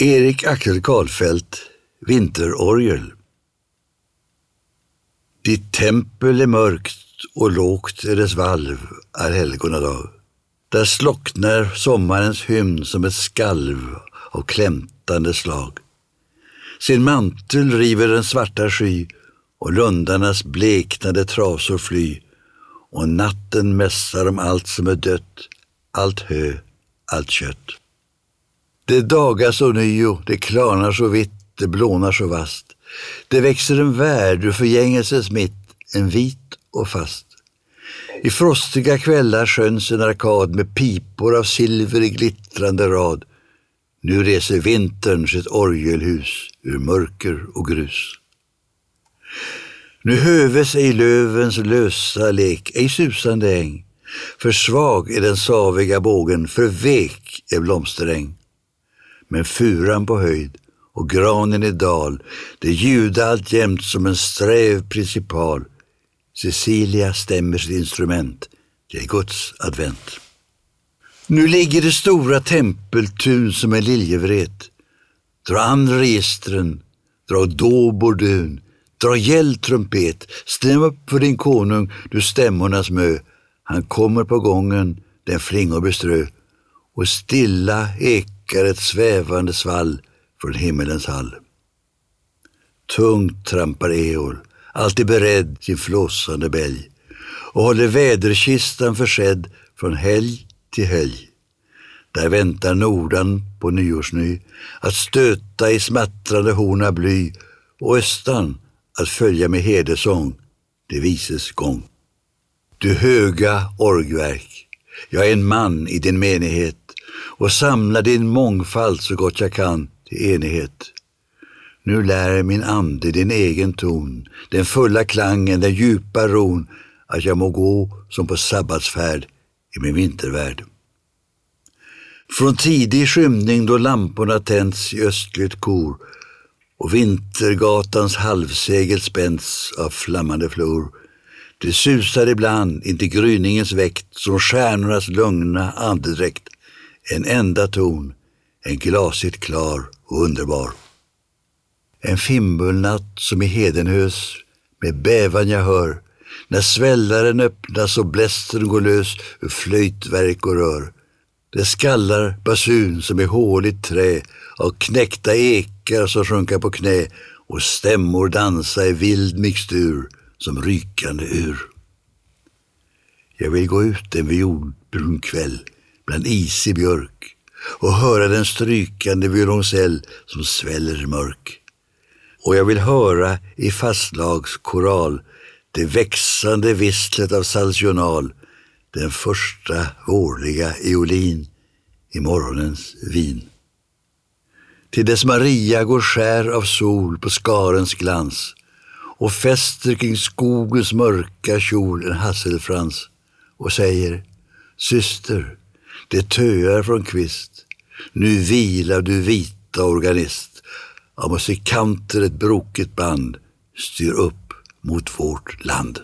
Erik Axel Karlfeldt, Vinterorgel. Ditt tempel är mörkt och lågt är dess valv, är helgonadag. Där slocknar sommarens hymn som ett skalv av klämtande slag. Sin mantel river den svarta sky och lundarnas bleknade trasor fly och natten mässar om allt som är dött, allt hö, allt kött. Det dagas ånyo, det klarnar så vitt, det blånar så vast. Det växer en värld ur förgängelsens mitt, en vit och fast. I frostiga kvällar sköns en arkad med pipor av silver i glittrande rad. Nu reser vintern sitt orgelhus ur mörker och grus. Nu höves ej lövens lösa lek, ej susande äng. För svag är den saviga bågen, för vek är blomsteräng. Men furan på höjd och granen i dal, det ljuda alltjämt som en sträv principal. Cecilia stämmer sitt instrument, det är Guds advent. Nu ligger det stora tempeltun som en liljevret. Dra an registren, dra då bordun, dra gäll trumpet, stäm upp för din konung, du stämmornas mö. Han kommer på gången, den flingor beströ, och stilla ekar ett svävande svall från himmelens hall. Tungt trampar Eol, alltid beredd sin flåsande bälg och håller väderkistan försedd från helg till helg. Där väntar Nordan på nyårsny att stöta i smattrande horn av bly och Östan att följa med hedersång det vises gång. Du höga orgverk, jag är en man i din menighet och samla din mångfald så gott jag kan till enighet. Nu lär min ande din egen ton, den fulla klangen, den djupa ron, att jag må gå som på sabbatsfärd i min vintervärld. Från tidig skymning då lamporna tänds i östligt kor och Vintergatans halvsegel spänns av flammande flor. Det susar ibland intill gryningens väkt som stjärnornas lugna andedräkt. En enda ton, en glasigt klar och underbar. En fimbulnatt som i Hedenhös med bävan jag hör när svällaren öppnas och blästen går lös ur flöjtverk och rör. Det skallar basun som i håligt trä av knäckta ekar som sjunka på knä och stämmor dansa i vild mixtur som rykande ur. Jag vill gå ut en violbrun kväll bland isig björk och höra den strykande violoncell som sväller mörk. Och jag vill höra i fastlagskoral det växande visslet av salsional, den första vårliga eolin i morgonens vin. Till dess Maria går skär av sol på skarens glans och fäster kring skogens mörka kjol en hasselfrans och säger Syster, det töar från kvist. Nu vilar du vita organist. Av musikanter ett brokigt band styr upp mot vårt land.